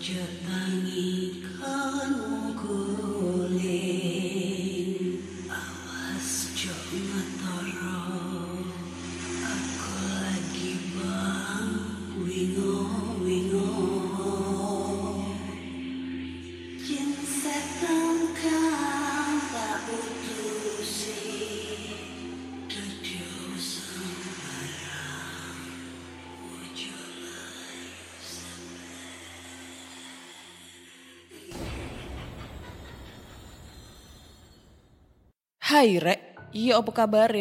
Ojo Hai Rek, iya apa kabar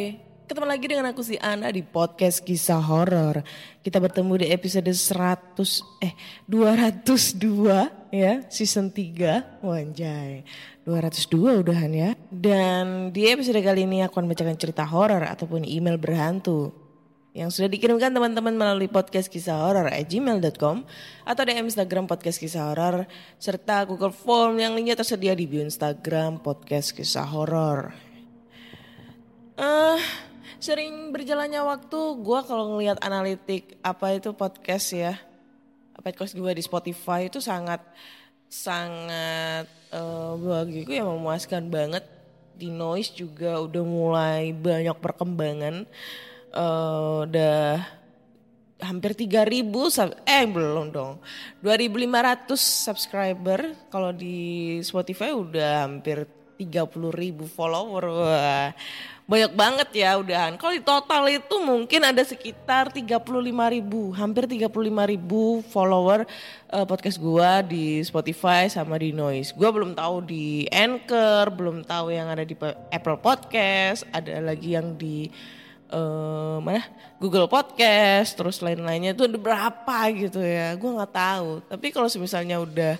Ketemu lagi dengan aku si Ana di podcast kisah horor. Kita bertemu di episode 100 eh 202 ya, season 3. Wanjay. 202 udahan ya. Dan di episode kali ini aku akan bacakan cerita horor ataupun email berhantu yang sudah dikirimkan teman-teman melalui podcast kisah horor at gmail.com atau DM Instagram podcast kisah horor serta Google Form yang linknya tersedia di bio Instagram podcast kisah horor. Eh, sering berjalannya waktu. Gue kalau ngelihat analitik apa itu podcast ya, podcast gue di Spotify itu sangat sangat eh, bagiku ya memuaskan banget. Di noise juga udah mulai banyak perkembangan. Eh, udah hampir 3000 sub- eh belum dong. 2500 subscriber. Kalau di Spotify udah hampir 30.000 follower. Wah banyak banget ya udahan. Kalau di total itu mungkin ada sekitar 35.000 hampir 35.000 follower eh, podcast gua di Spotify sama di Noise. Gua belum tahu di Anchor belum tahu yang ada di Apple Podcast ada lagi yang di eh mana? Google Podcast terus lain-lainnya. Itu ada berapa gitu ya? Gue nggak tahu. Tapi kalau misalnya udah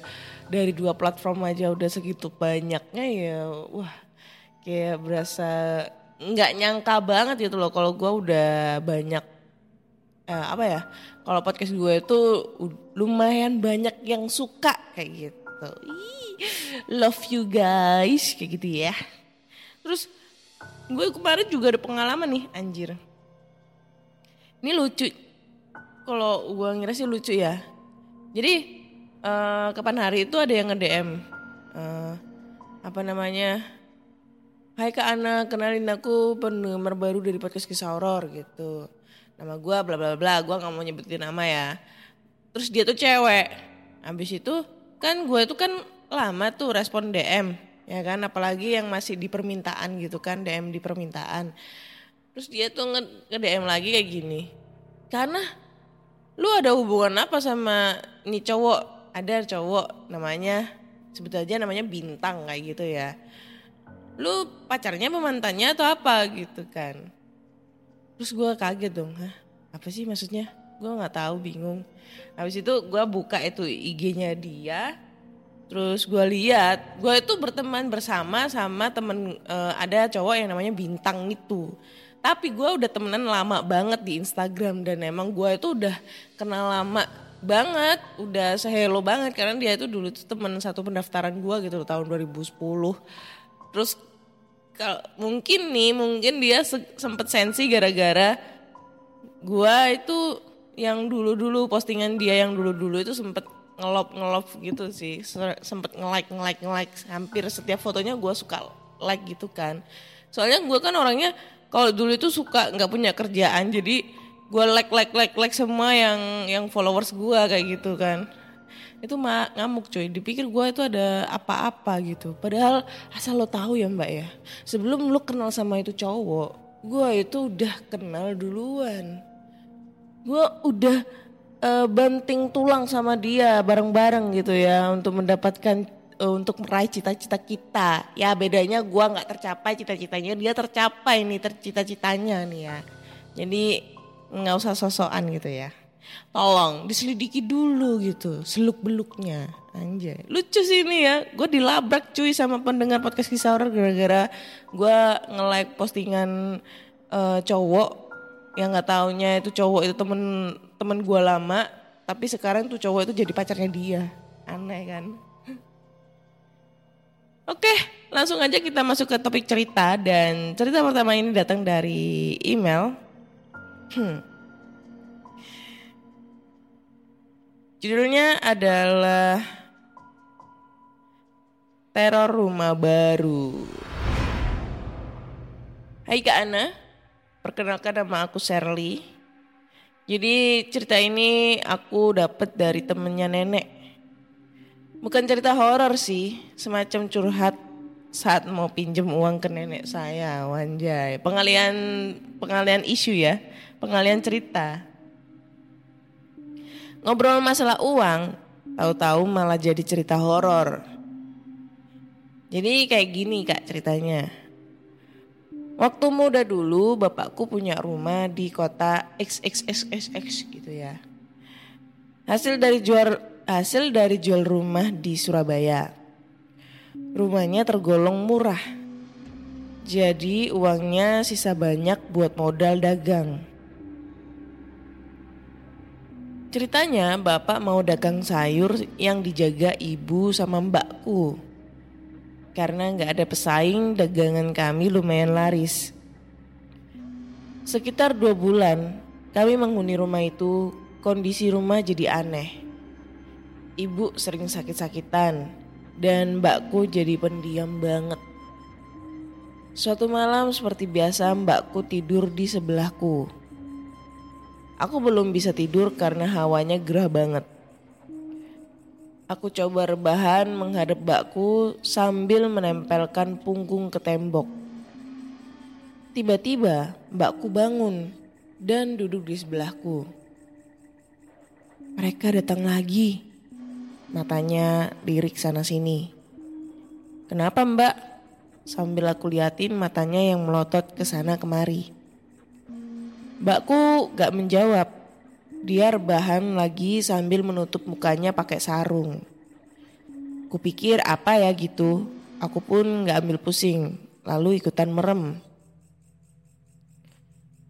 dari dua platform aja udah segitu banyaknya ya wah kayak berasa nggak nyangka banget gitu loh kalau gue udah banyak eh, apa ya kalau podcast gue itu lumayan banyak yang suka kayak gitu. Ih, love you guys kayak gitu ya. Terus gue kemarin juga ada pengalaman nih anjir. Ini lucu kalau gue ngira sih lucu ya. Jadi eh, kapan hari itu ada yang nge DM eh, apa namanya Hai Kak Ana, kenalin aku penggemar baru dari podcast kisah horor gitu. Nama gue bla bla bla, gue nggak mau nyebutin nama ya. Terus dia tuh cewek. Habis itu kan gue tuh kan lama tuh respon DM, ya kan? Apalagi yang masih di permintaan gitu kan, DM di permintaan. Terus dia tuh nge, DM lagi kayak gini. Karena lu ada hubungan apa sama nih cowok? Ada cowok namanya sebut aja namanya Bintang kayak gitu ya lu pacarnya apa mantannya atau apa? Gitu kan. Terus gue kaget dong Hah, apa sih maksudnya? Gue nggak tahu bingung. Habis itu gue buka itu IG-nya dia terus gue lihat gue itu berteman bersama sama temen eh, ada cowok yang namanya bintang itu. Tapi gue udah temenan lama banget di Instagram dan emang gue itu udah kenal lama banget udah sehelo banget karena dia itu dulu tuh temen satu pendaftaran gue gitu tahun 2010 terus kalau mungkin nih mungkin dia se- sempet sensi gara-gara gua itu yang dulu-dulu postingan dia yang dulu-dulu itu sempet ngelop ngelop gitu sih. Se- sempet nge like nge like nge like hampir setiap fotonya gua suka like gitu kan. Soalnya gua kan orangnya kalau dulu itu suka nggak punya kerjaan jadi gua like like like like semua yang yang followers gua kayak gitu kan itu ma- ngamuk cuy. Dipikir gue itu ada apa-apa gitu. Padahal asal lo tahu ya mbak ya. Sebelum lo kenal sama itu cowok gue itu udah kenal duluan. Gue udah eh, banting tulang sama dia bareng-bareng gitu ya untuk mendapatkan eh, untuk meraih cita-cita kita. Ya bedanya gue nggak tercapai cita-citanya dia tercapai nih tercita-citanya nih ya. Jadi nggak usah sosokan gitu ya tolong diselidiki dulu gitu seluk beluknya anjay lucu sih ini ya gue dilabrak cuy sama pendengar podcast kisah horor gara-gara gue nge-like postingan eh, cowok yang nggak taunya itu cowok itu temen temen gue lama tapi sekarang tuh cowok itu jadi pacarnya dia aneh kan Oke, langsung aja kita masuk ke topik cerita dan cerita pertama ini datang dari email. Hmm. Judulnya adalah Teror Rumah Baru. Hai Kak Ana, perkenalkan nama aku Shirley. Jadi cerita ini aku dapat dari temennya nenek. Bukan cerita horor sih, semacam curhat saat mau pinjem uang ke nenek saya, wanjay. Pengalian pengalian isu ya, pengalian cerita. Ngobrol masalah uang, tahu-tahu malah jadi cerita horor. Jadi kayak gini kak ceritanya. Waktu muda dulu bapakku punya rumah di kota XXXXX gitu ya. Hasil dari jual hasil dari jual rumah di Surabaya. Rumahnya tergolong murah. Jadi uangnya sisa banyak buat modal dagang. Ceritanya bapak mau dagang sayur yang dijaga ibu sama mbakku. Karena nggak ada pesaing dagangan kami lumayan laris. Sekitar dua bulan kami menghuni rumah itu kondisi rumah jadi aneh. Ibu sering sakit-sakitan dan mbakku jadi pendiam banget. Suatu malam seperti biasa mbakku tidur di sebelahku. Aku belum bisa tidur karena hawanya gerah banget. Aku coba rebahan menghadap mbakku sambil menempelkan punggung ke tembok. Tiba-tiba mbakku bangun dan duduk di sebelahku. Mereka datang lagi. Matanya lirik sana sini. Kenapa mbak? Sambil aku liatin matanya yang melotot ke sana kemari. Mbakku gak menjawab. Dia rebahan lagi sambil menutup mukanya pakai sarung. Kupikir apa ya gitu. Aku pun gak ambil pusing. Lalu ikutan merem.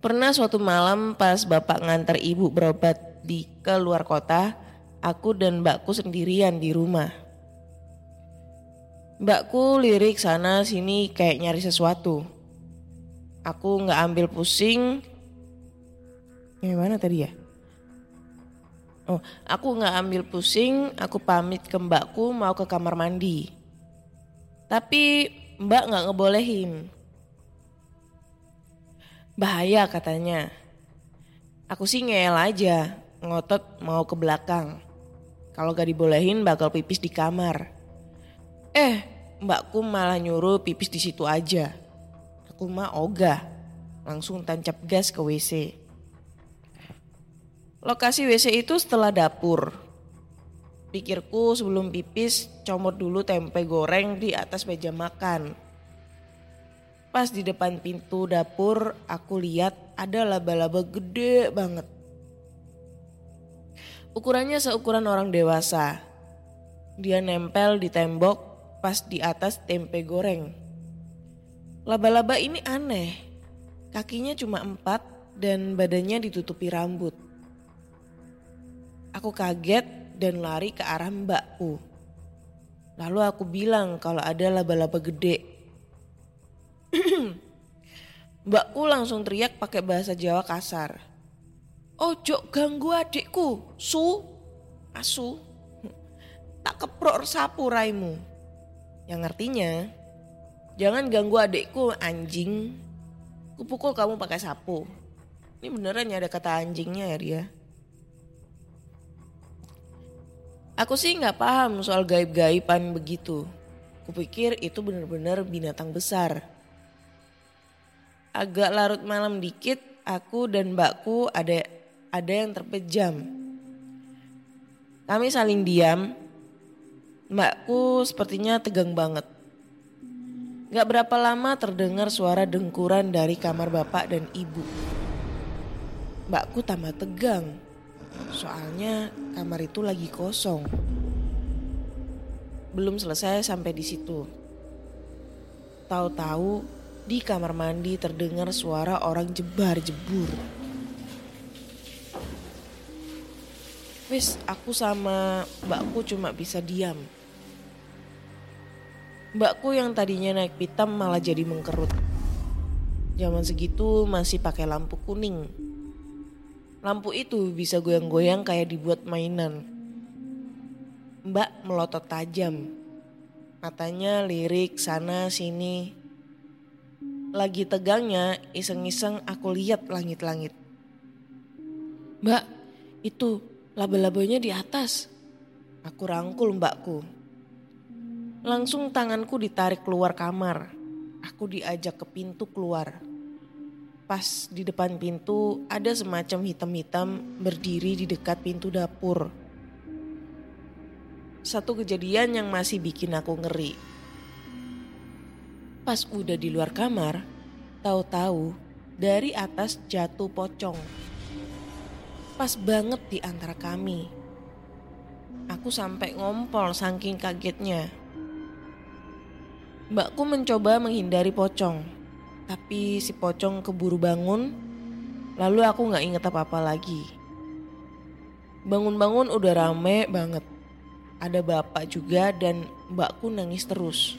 Pernah suatu malam pas bapak ngantar ibu berobat di ke luar kota, aku dan mbakku sendirian di rumah. Mbakku lirik sana sini kayak nyari sesuatu. Aku nggak ambil pusing. Yang mana tadi ya? Oh, aku nggak ambil pusing. Aku pamit ke mbakku mau ke kamar mandi. Tapi mbak nggak ngebolehin. Bahaya katanya. Aku sih ngeyel aja, ngotot mau ke belakang. Kalau gak dibolehin bakal pipis di kamar. Eh, mbakku malah nyuruh pipis di situ aja. Aku mah ogah, langsung tancap gas ke WC. Lokasi WC itu setelah dapur. Pikirku sebelum pipis comot dulu tempe goreng di atas meja makan. Pas di depan pintu dapur aku lihat ada laba-laba gede banget. Ukurannya seukuran orang dewasa. Dia nempel di tembok pas di atas tempe goreng. Laba-laba ini aneh. Kakinya cuma empat dan badannya ditutupi rambut. Aku kaget dan lari ke arah mbakku. Lalu aku bilang kalau ada laba-laba gede. Mbakku langsung teriak pakai bahasa Jawa kasar. Ojo ganggu adikku, su, asu. Tak keprok sapu raimu. Yang artinya, jangan ganggu adikku anjing. Kupukul kamu pakai sapu. Ini beneran ya ada kata anjingnya ya dia. Aku sih nggak paham soal gaib-gaiban begitu. Kupikir itu benar-benar binatang besar. Agak larut malam dikit, aku dan mbakku ada ada yang terpejam. Kami saling diam. Mbakku sepertinya tegang banget. Gak berapa lama terdengar suara dengkuran dari kamar bapak dan ibu. Mbakku tambah tegang. Soalnya kamar itu lagi kosong. Belum selesai sampai di situ. Tahu-tahu di kamar mandi terdengar suara orang jebar-jebur. Wis, aku sama mbakku cuma bisa diam. Mbakku yang tadinya naik pitam malah jadi mengkerut. Zaman segitu masih pakai lampu kuning. Lampu itu bisa goyang-goyang kayak dibuat mainan. Mbak melotot tajam. Matanya lirik sana sini. Lagi tegangnya iseng-iseng aku lihat langit-langit. Mbak, itu laba-labanya di atas. Aku rangkul mbakku. Langsung tanganku ditarik keluar kamar. Aku diajak ke pintu keluar. Pas di depan pintu ada semacam hitam-hitam berdiri di dekat pintu dapur. Satu kejadian yang masih bikin aku ngeri. Pas udah di luar kamar, tahu-tahu dari atas jatuh pocong. Pas banget di antara kami. Aku sampai ngompol saking kagetnya. Mbakku mencoba menghindari pocong, tapi si pocong keburu bangun, lalu aku gak inget apa-apa lagi. Bangun-bangun udah rame banget. Ada bapak juga dan mbakku nangis terus.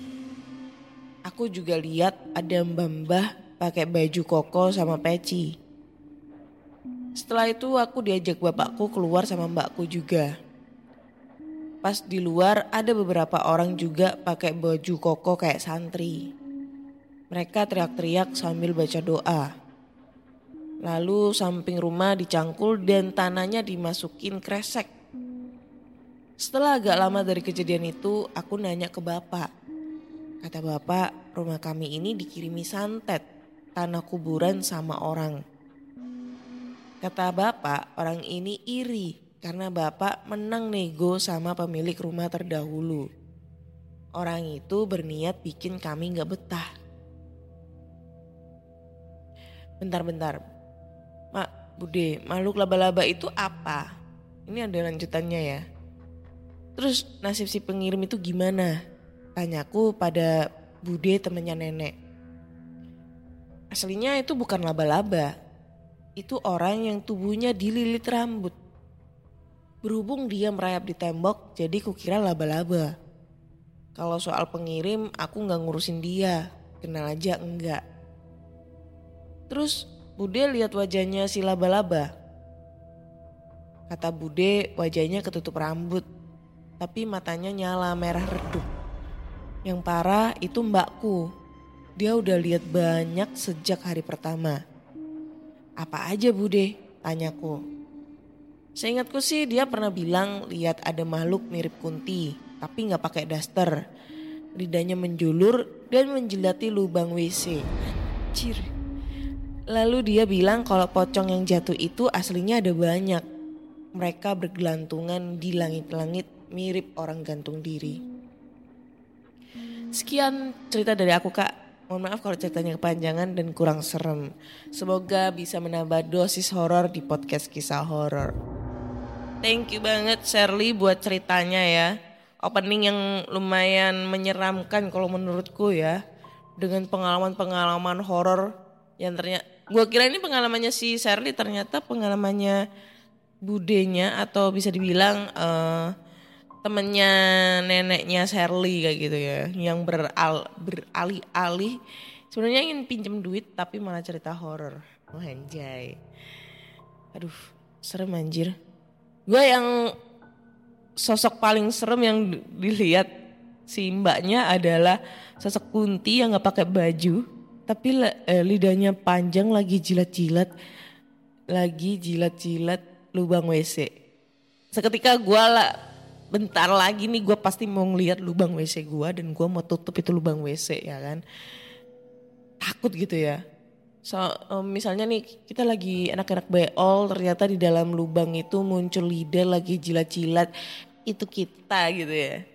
Aku juga lihat ada mbah-mbah pakai baju koko sama peci. Setelah itu aku diajak bapakku keluar sama mbakku juga. Pas di luar ada beberapa orang juga pakai baju koko kayak santri. Mereka teriak-teriak sambil baca doa. Lalu samping rumah dicangkul dan tanahnya dimasukin kresek. Setelah agak lama dari kejadian itu, aku nanya ke bapak. Kata bapak, rumah kami ini dikirimi santet, tanah kuburan sama orang. Kata bapak, orang ini iri karena bapak menang nego sama pemilik rumah terdahulu. Orang itu berniat bikin kami gak betah. Bentar-bentar, Mak, Bude, makhluk laba-laba itu apa? Ini ada lanjutannya ya. Terus nasib si pengirim itu gimana? Tanyaku pada Bude temennya nenek. Aslinya itu bukan laba-laba. Itu orang yang tubuhnya dililit rambut. Berhubung dia merayap di tembok, jadi kukira laba-laba. Kalau soal pengirim, aku nggak ngurusin dia. Kenal aja enggak. Terus Bude lihat wajahnya si laba-laba. Kata Bude wajahnya ketutup rambut. Tapi matanya nyala merah redup. Yang parah itu mbakku. Dia udah lihat banyak sejak hari pertama. Apa aja Bude? Tanyaku. Seingatku sih dia pernah bilang lihat ada makhluk mirip kunti, tapi nggak pakai daster. Lidahnya menjulur dan menjelati lubang WC. Anjir. Lalu dia bilang kalau pocong yang jatuh itu aslinya ada banyak. Mereka bergelantungan di langit-langit mirip orang gantung diri. Sekian cerita dari aku kak. Mohon maaf kalau ceritanya kepanjangan dan kurang serem. Semoga bisa menambah dosis horor di podcast kisah horor. Thank you banget Shirley buat ceritanya ya. Opening yang lumayan menyeramkan kalau menurutku ya. Dengan pengalaman-pengalaman horor yang ternyata gue kira ini pengalamannya si Shirley ternyata pengalamannya budenya atau bisa dibilang eh, temennya neneknya Shirley kayak gitu ya yang beral beralih-alih. Sebenarnya ingin pinjem duit tapi malah cerita horor. Oh anjay. Aduh serem anjir. Gue yang sosok paling serem yang di- dilihat si mbaknya adalah sosok kunti yang nggak pakai baju tapi eh, lidahnya panjang lagi jilat-jilat lagi jilat-jilat lubang WC seketika gue lah bentar lagi nih gue pasti mau ngeliat lubang WC gue dan gue mau tutup itu lubang WC ya kan. Takut gitu ya. So, um, misalnya nih kita lagi anak-anak beol ternyata di dalam lubang itu muncul lidah lagi jilat-jilat itu kita gitu ya.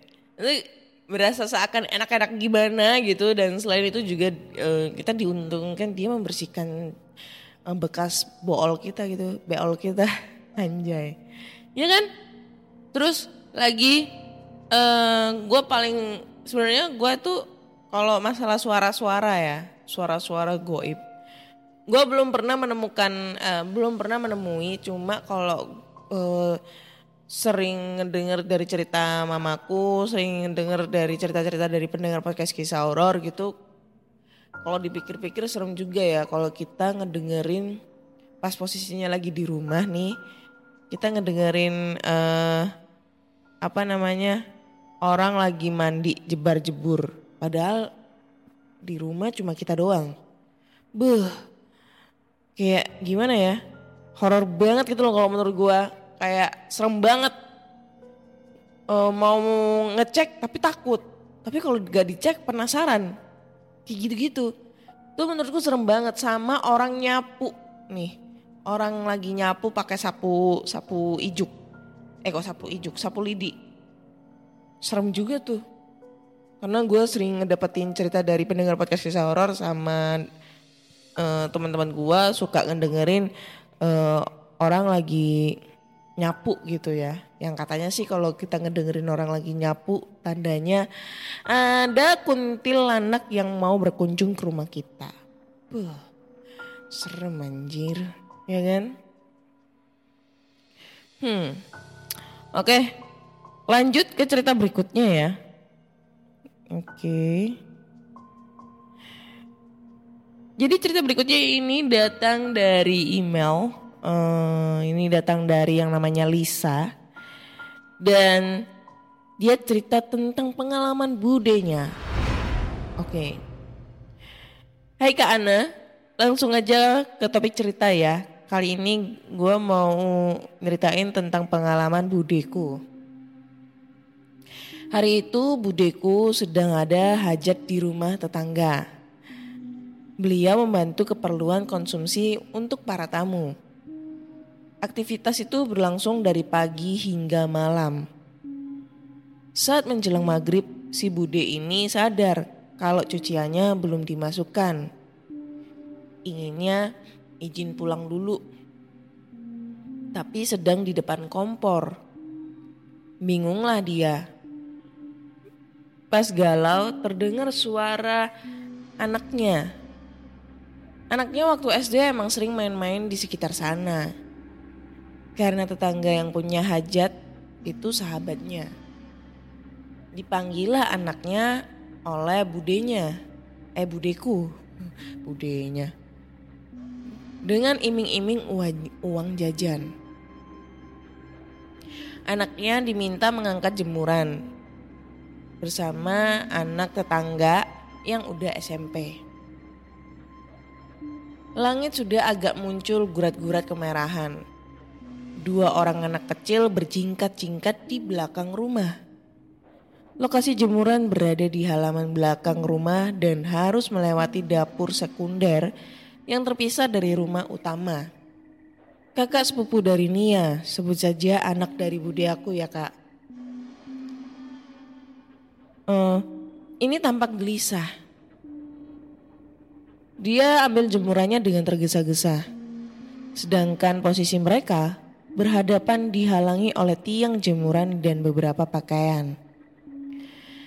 Berasa seakan enak-enak gimana gitu dan selain itu juga uh, kita diuntungkan dia membersihkan uh, bekas bool kita gitu, beol kita anjay. Ya kan? Terus lagi uh, gue paling sebenarnya gue tuh kalau masalah suara-suara ya, suara-suara goib gue belum pernah menemukan uh, belum pernah menemui cuma kalau uh, sering dengar dari cerita mamaku sering dengar dari cerita-cerita dari pendengar podcast kisah horor gitu. Kalau dipikir-pikir serem juga ya kalau kita ngedengerin pas posisinya lagi di rumah nih kita ngedengerin uh, apa namanya orang lagi mandi jebar jebur. Padahal di rumah cuma kita doang. Beuh, kayak gimana ya horor banget gitu loh kalau menurut gua kayak serem banget. Uh, mau ngecek tapi takut. Tapi kalau gak dicek penasaran. Kayak gitu-gitu. Itu menurutku serem banget. Sama orang nyapu. Nih orang lagi nyapu pakai sapu sapu ijuk. Eh kok sapu ijuk? Sapu lidi. Serem juga tuh. Karena gue sering ngedapetin cerita dari pendengar podcast kisah horor sama uh, teman-teman gua suka ngedengerin uh, orang lagi nyapu gitu ya. Yang katanya sih kalau kita ngedengerin orang lagi nyapu tandanya ada kuntilanak yang mau berkunjung ke rumah kita. Buh, serem anjir, ya kan? Hmm, oke, lanjut ke cerita berikutnya ya. Oke. Jadi cerita berikutnya ini datang dari email. Uh, ini datang dari yang namanya Lisa. Dan dia cerita tentang pengalaman budenya. Oke. Okay. Hai Kak Ana, langsung aja ke topik cerita ya. Kali ini gue mau nyeritain tentang pengalaman budeku. Hari itu budeku sedang ada hajat di rumah tetangga. Beliau membantu keperluan konsumsi untuk para tamu. Aktivitas itu berlangsung dari pagi hingga malam. Saat menjelang maghrib, si Bude ini sadar kalau cuciannya belum dimasukkan. Inginnya izin pulang dulu. Tapi sedang di depan kompor. Bingunglah dia. Pas galau terdengar suara anaknya Anaknya waktu SD emang sering main-main di sekitar sana. Karena tetangga yang punya hajat itu sahabatnya. Dipanggillah anaknya oleh budenya. Eh budeku. Budenya. Dengan iming-iming uang jajan. Anaknya diminta mengangkat jemuran bersama anak tetangga yang udah SMP. Langit sudah agak muncul gurat-gurat kemerahan. Dua orang anak kecil berjingkat-jingkat di belakang rumah. Lokasi jemuran berada di halaman belakang rumah dan harus melewati dapur sekunder yang terpisah dari rumah utama. Kakak sepupu dari Nia, sebut saja anak dari budi aku ya kak. Uh, ini tampak gelisah dia ambil jemurannya dengan tergesa-gesa. Sedangkan posisi mereka berhadapan dihalangi oleh tiang jemuran dan beberapa pakaian.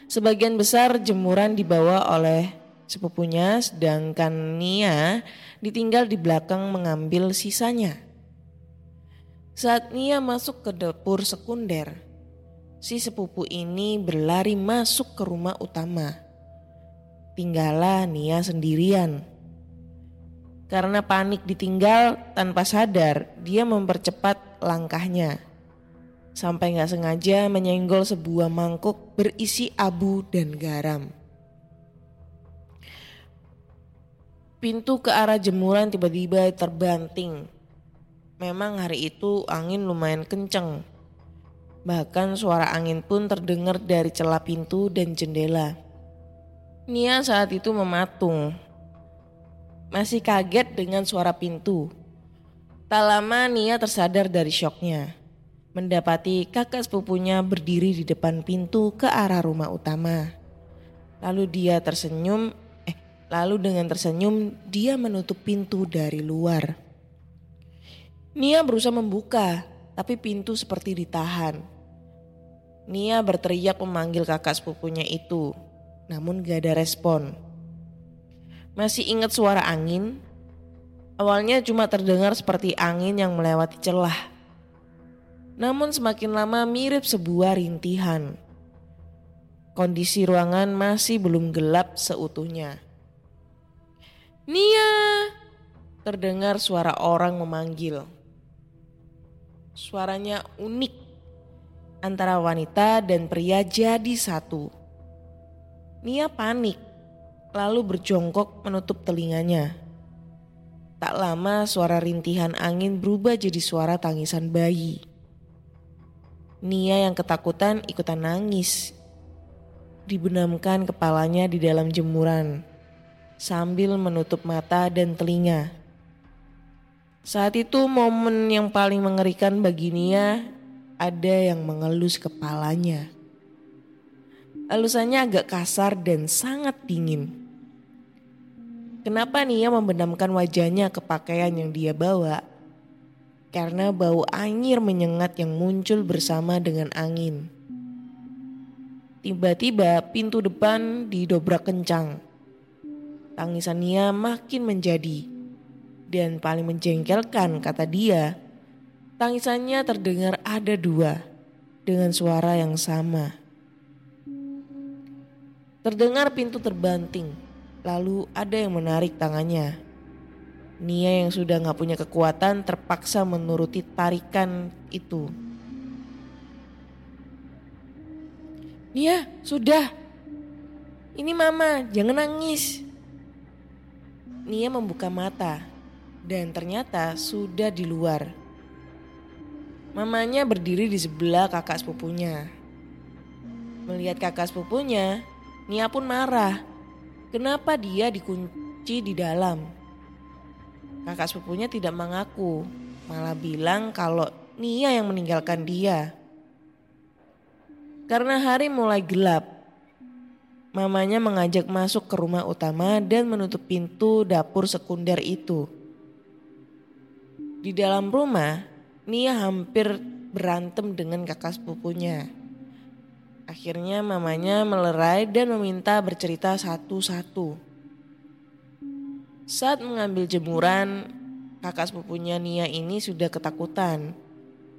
Sebagian besar jemuran dibawa oleh sepupunya sedangkan Nia ditinggal di belakang mengambil sisanya. Saat Nia masuk ke dapur sekunder, si sepupu ini berlari masuk ke rumah utama. Tinggallah Nia sendirian karena panik ditinggal tanpa sadar, dia mempercepat langkahnya. Sampai gak sengaja menyenggol sebuah mangkuk berisi abu dan garam. Pintu ke arah jemuran tiba-tiba terbanting. Memang hari itu angin lumayan kenceng. Bahkan suara angin pun terdengar dari celah pintu dan jendela. Nia saat itu mematung. Masih kaget dengan suara pintu. Tak lama Nia tersadar dari syoknya. Mendapati kakak sepupunya berdiri di depan pintu ke arah rumah utama. Lalu dia tersenyum, eh lalu dengan tersenyum dia menutup pintu dari luar. Nia berusaha membuka, tapi pintu seperti ditahan. Nia berteriak memanggil kakak sepupunya itu, namun gak ada respon. Masih ingat suara angin? Awalnya cuma terdengar seperti angin yang melewati celah. Namun semakin lama mirip sebuah rintihan. Kondisi ruangan masih belum gelap seutuhnya. Nia! Terdengar suara orang memanggil. Suaranya unik antara wanita dan pria jadi satu. Nia panik, lalu berjongkok menutup telinganya. Tak lama suara rintihan angin berubah jadi suara tangisan bayi. Nia yang ketakutan ikutan nangis. Dibenamkan kepalanya di dalam jemuran sambil menutup mata dan telinga. Saat itu momen yang paling mengerikan bagi Nia ada yang mengelus kepalanya. Elusannya agak kasar dan sangat dingin. Kenapa Nia membenamkan wajahnya ke pakaian yang dia bawa? Karena bau anyir menyengat yang muncul bersama dengan angin. Tiba-tiba pintu depan didobrak kencang. Tangisan Nia makin menjadi. Dan paling menjengkelkan kata dia, Tangisannya terdengar ada dua dengan suara yang sama. Terdengar pintu terbanting, lalu ada yang menarik tangannya. Nia yang sudah gak punya kekuatan terpaksa menuruti tarikan itu. Nia, sudah. Ini mama, jangan nangis. Nia membuka mata dan ternyata sudah di luar. Mamanya berdiri di sebelah kakak sepupunya. Melihat kakak sepupunya, Nia pun marah. Kenapa dia dikunci di dalam? Kakak sepupunya tidak mengaku, malah bilang kalau Nia yang meninggalkan dia. Karena hari mulai gelap, mamanya mengajak masuk ke rumah utama dan menutup pintu dapur sekunder itu. Di dalam rumah, Nia hampir berantem dengan kakak sepupunya. Akhirnya mamanya melerai dan meminta bercerita satu-satu. Saat mengambil jemuran, kakak sepupunya Nia ini sudah ketakutan.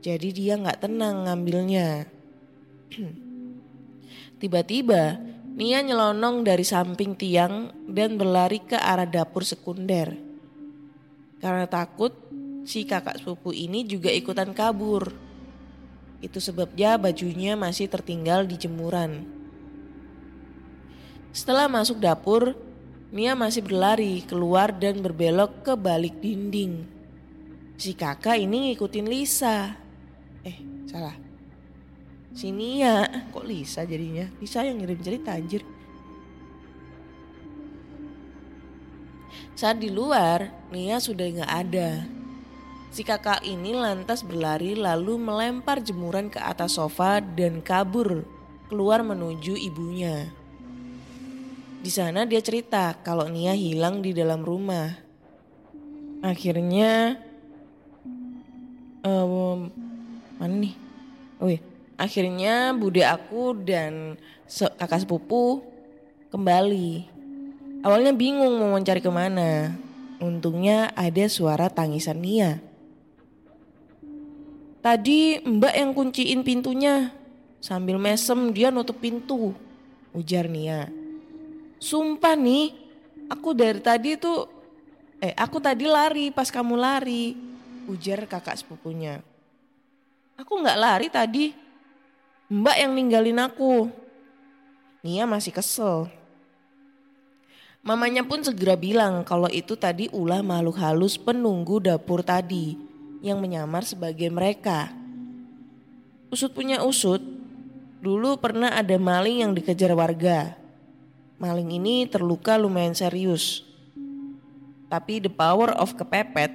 Jadi dia nggak tenang ngambilnya. Tiba-tiba Nia nyelonong dari samping tiang dan berlari ke arah dapur sekunder. Karena takut, si kakak sepupu ini juga ikutan kabur. Itu sebabnya bajunya masih tertinggal di jemuran. Setelah masuk dapur, Mia masih berlari keluar dan berbelok ke balik dinding. Si kakak ini ngikutin Lisa. Eh, salah. Si Nia, kok Lisa jadinya? Lisa yang ngirim cerita anjir. Saat di luar, Nia sudah nggak ada. Si kakak ini lantas berlari lalu melempar jemuran ke atas sofa dan kabur keluar menuju ibunya. Di sana dia cerita kalau Nia hilang di dalam rumah. Akhirnya, um, mana nih? Oh iya, akhirnya bude aku dan kakak sepupu kembali. Awalnya bingung mau mencari ke mana. Untungnya ada suara tangisan Nia. Tadi mbak yang kunciin pintunya. Sambil mesem dia nutup pintu. Ujar Nia. Sumpah nih, aku dari tadi tuh, eh aku tadi lari pas kamu lari. Ujar kakak sepupunya. Aku gak lari tadi. Mbak yang ninggalin aku. Nia masih kesel. Mamanya pun segera bilang kalau itu tadi ulah makhluk halus penunggu dapur tadi yang menyamar sebagai mereka. usut punya usut, dulu pernah ada maling yang dikejar warga. Maling ini terluka lumayan serius. Tapi the power of kepepet,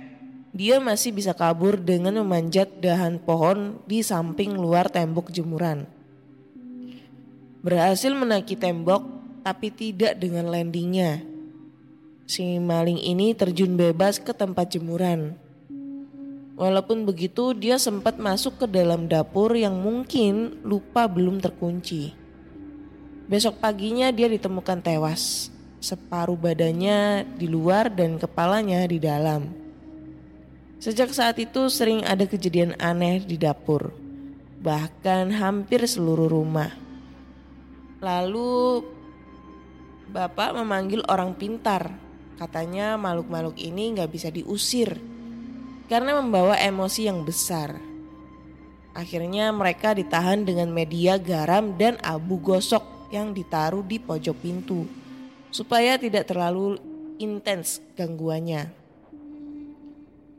dia masih bisa kabur dengan memanjat dahan pohon di samping luar tembok jemuran. Berhasil menaiki tembok, tapi tidak dengan landingnya. Si maling ini terjun bebas ke tempat jemuran. Walaupun begitu, dia sempat masuk ke dalam dapur yang mungkin lupa belum terkunci. Besok paginya dia ditemukan tewas, separuh badannya di luar dan kepalanya di dalam. Sejak saat itu sering ada kejadian aneh di dapur, bahkan hampir seluruh rumah. Lalu bapak memanggil orang pintar, katanya makhluk-makhluk ini nggak bisa diusir karena membawa emosi yang besar. Akhirnya mereka ditahan dengan media garam dan abu gosok yang ditaruh di pojok pintu supaya tidak terlalu intens gangguannya.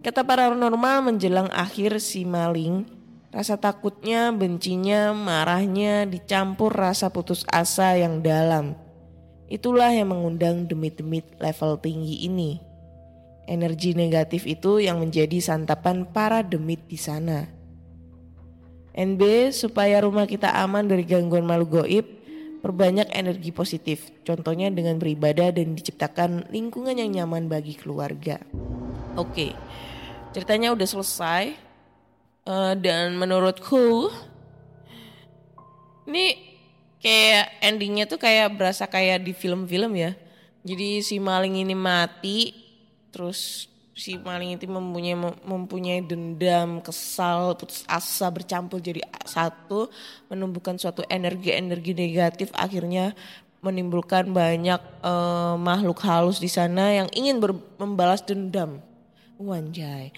Kata paranormal menjelang akhir si maling, rasa takutnya, bencinya, marahnya dicampur rasa putus asa yang dalam. Itulah yang mengundang demit-demit level tinggi ini. Energi negatif itu yang menjadi santapan para demit di sana. NB, supaya rumah kita aman dari gangguan malu goib, perbanyak energi positif. Contohnya dengan beribadah dan diciptakan lingkungan yang nyaman bagi keluarga. Oke, ceritanya udah selesai. Eh, dan menurutku, ini kayak endingnya tuh kayak berasa kayak di film-film ya. Jadi si maling ini mati, terus si maling itu mempunyai mempunyai dendam, kesal, putus asa bercampur jadi satu, menumbuhkan suatu energi-energi negatif akhirnya menimbulkan banyak eh, makhluk halus di sana yang ingin ber- membalas dendam. Wanjay.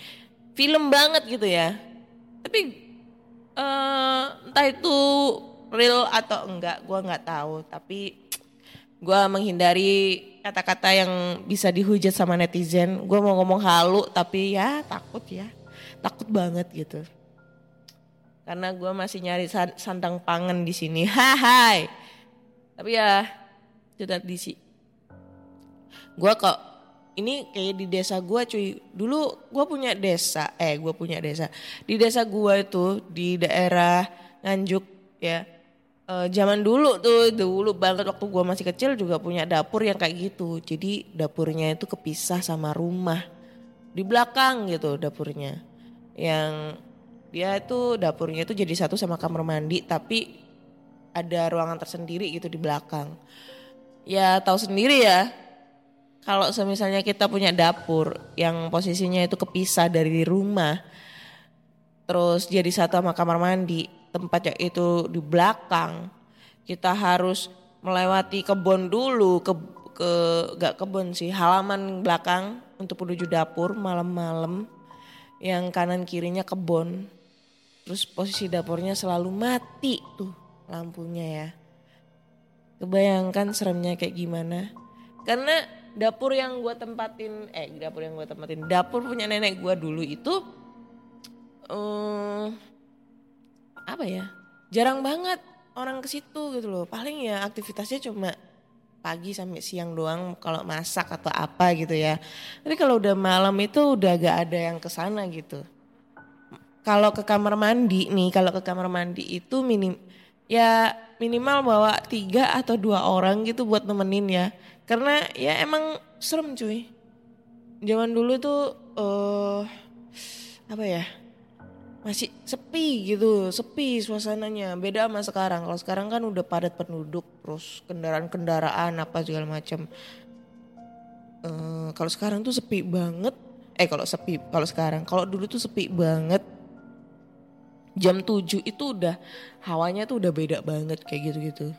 Film banget gitu ya. Tapi eh, entah itu real atau enggak, gua nggak tahu. Tapi gua menghindari kata-kata yang bisa dihujat sama netizen. Gua mau ngomong halu tapi ya takut ya, takut banget gitu. Karena gua masih nyari san- sandang pangan di sini. Hai. Tapi ya tidak disi. Gua kok ini kayak di desa gua cuy. Dulu gua punya desa, eh gua punya desa. Di desa gua itu di daerah Nganjuk ya. Eh, zaman dulu tuh dulu banget waktu gua masih kecil juga punya dapur yang kayak gitu. Jadi dapurnya itu kepisah sama rumah. Di belakang gitu dapurnya. Yang dia itu dapurnya itu jadi satu sama kamar mandi tapi ada ruangan tersendiri gitu di belakang. Ya tahu sendiri ya. Kalau semisalnya kita punya dapur yang posisinya itu kepisah dari rumah, terus jadi satu sama kamar mandi, tempatnya itu di belakang, kita harus melewati kebun dulu, ke ke gak kebun sih, halaman belakang untuk menuju dapur malam-malam, yang kanan kirinya kebun, terus posisi dapurnya selalu mati tuh lampunya ya. Kebayangkan seremnya kayak gimana? Karena dapur yang gue tempatin, eh dapur yang gue tempatin, dapur punya nenek gue dulu itu, eh apa ya? Jarang banget orang ke situ gitu loh. Paling ya aktivitasnya cuma pagi sampai siang doang kalau masak atau apa gitu ya. Tapi kalau udah malam itu udah gak ada yang ke sana gitu. Kalau ke kamar mandi nih, kalau ke kamar mandi itu minim ya minimal bawa tiga atau dua orang gitu buat nemenin ya. Karena ya emang serem cuy. Zaman dulu tuh eh apa ya? Masih sepi gitu, sepi suasananya. Beda sama sekarang. Kalau sekarang kan udah padat penduduk, terus kendaraan-kendaraan apa segala macam. Eh kalau sekarang tuh sepi banget. Eh kalau sepi, kalau sekarang, kalau dulu tuh sepi banget jam 7 itu udah hawanya tuh udah beda banget kayak gitu-gitu.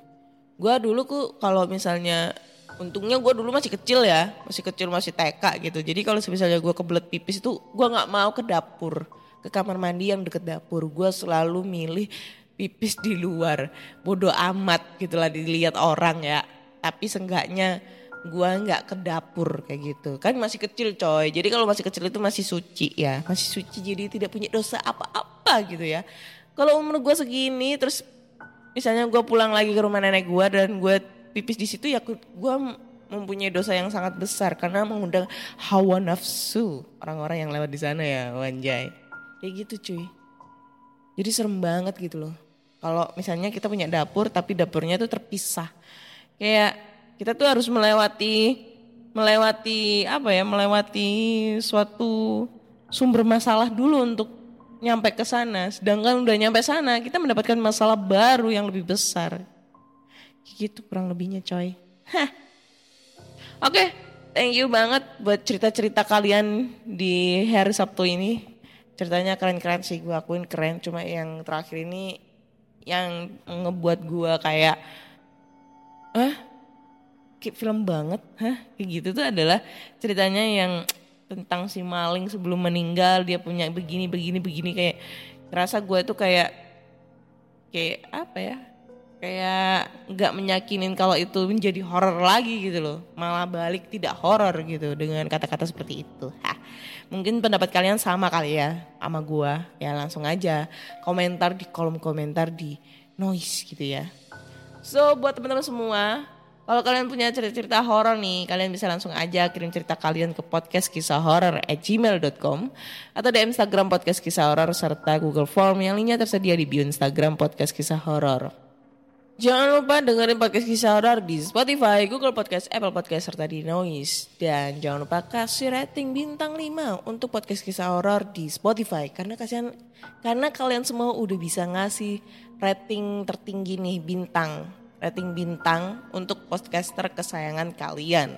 Gua dulu ku kalau misalnya untungnya gua dulu masih kecil ya, masih kecil masih TK gitu. Jadi kalau misalnya gua kebelet pipis itu gua nggak mau ke dapur, ke kamar mandi yang deket dapur. Gua selalu milih pipis di luar. Bodoh amat gitu lah dilihat orang ya. Tapi seenggaknya gua nggak ke dapur kayak gitu. Kan masih kecil coy. Jadi kalau masih kecil itu masih suci ya, masih suci jadi tidak punya dosa apa-apa gitu ya. kalau umur gue segini terus misalnya gue pulang lagi ke rumah nenek gue dan gue pipis di situ ya gue mempunyai dosa yang sangat besar karena mengundang hawa nafsu orang-orang yang lewat di sana ya wanjay kayak gitu cuy. Jadi serem banget gitu loh. Kalau misalnya kita punya dapur tapi dapurnya tuh terpisah. Kayak kita tuh harus melewati melewati apa ya melewati suatu sumber masalah dulu untuk nyampe ke sana. Sedangkan udah nyampe sana kita mendapatkan masalah baru yang lebih besar. Gitu kurang lebihnya coy. Oke, thank you banget buat cerita-cerita kalian di hari Sabtu ini. Ceritanya keren-keren sih, gue akuin keren. Cuma yang terakhir ini yang ngebuat gue kayak, ah, kayak film banget, hah, kayak gitu tuh adalah ceritanya yang tentang si maling sebelum meninggal dia punya begini begini begini. Kayak ngerasa gue tuh kayak kayak apa ya kayak nggak menyakinin kalau itu menjadi horor lagi gitu loh. Malah balik tidak horor gitu dengan kata-kata seperti itu. Hah. mungkin pendapat kalian sama kali ya sama gua. Ya langsung aja komentar di kolom komentar di noise gitu ya. So buat teman-teman semua kalau kalian punya cerita-cerita horor nih, kalian bisa langsung aja kirim cerita kalian ke podcast kisah horor at gmail.com atau di Instagram podcast kisah horor serta Google Form. Yang linknya tersedia di bio Instagram podcast kisah horor. Jangan lupa dengerin podcast kisah horor di Spotify, Google Podcast, Apple Podcast, serta di Noise. Dan jangan lupa kasih rating bintang 5 untuk podcast kisah horor di Spotify. Karena kasihan, karena kalian semua udah bisa ngasih rating tertinggi nih bintang. Rating bintang untuk podcaster kesayangan kalian.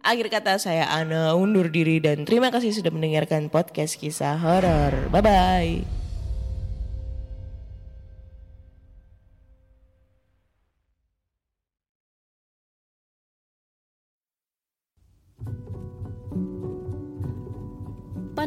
Akhir kata saya Ana undur diri dan terima kasih sudah mendengarkan podcast kisah horor. Bye-bye.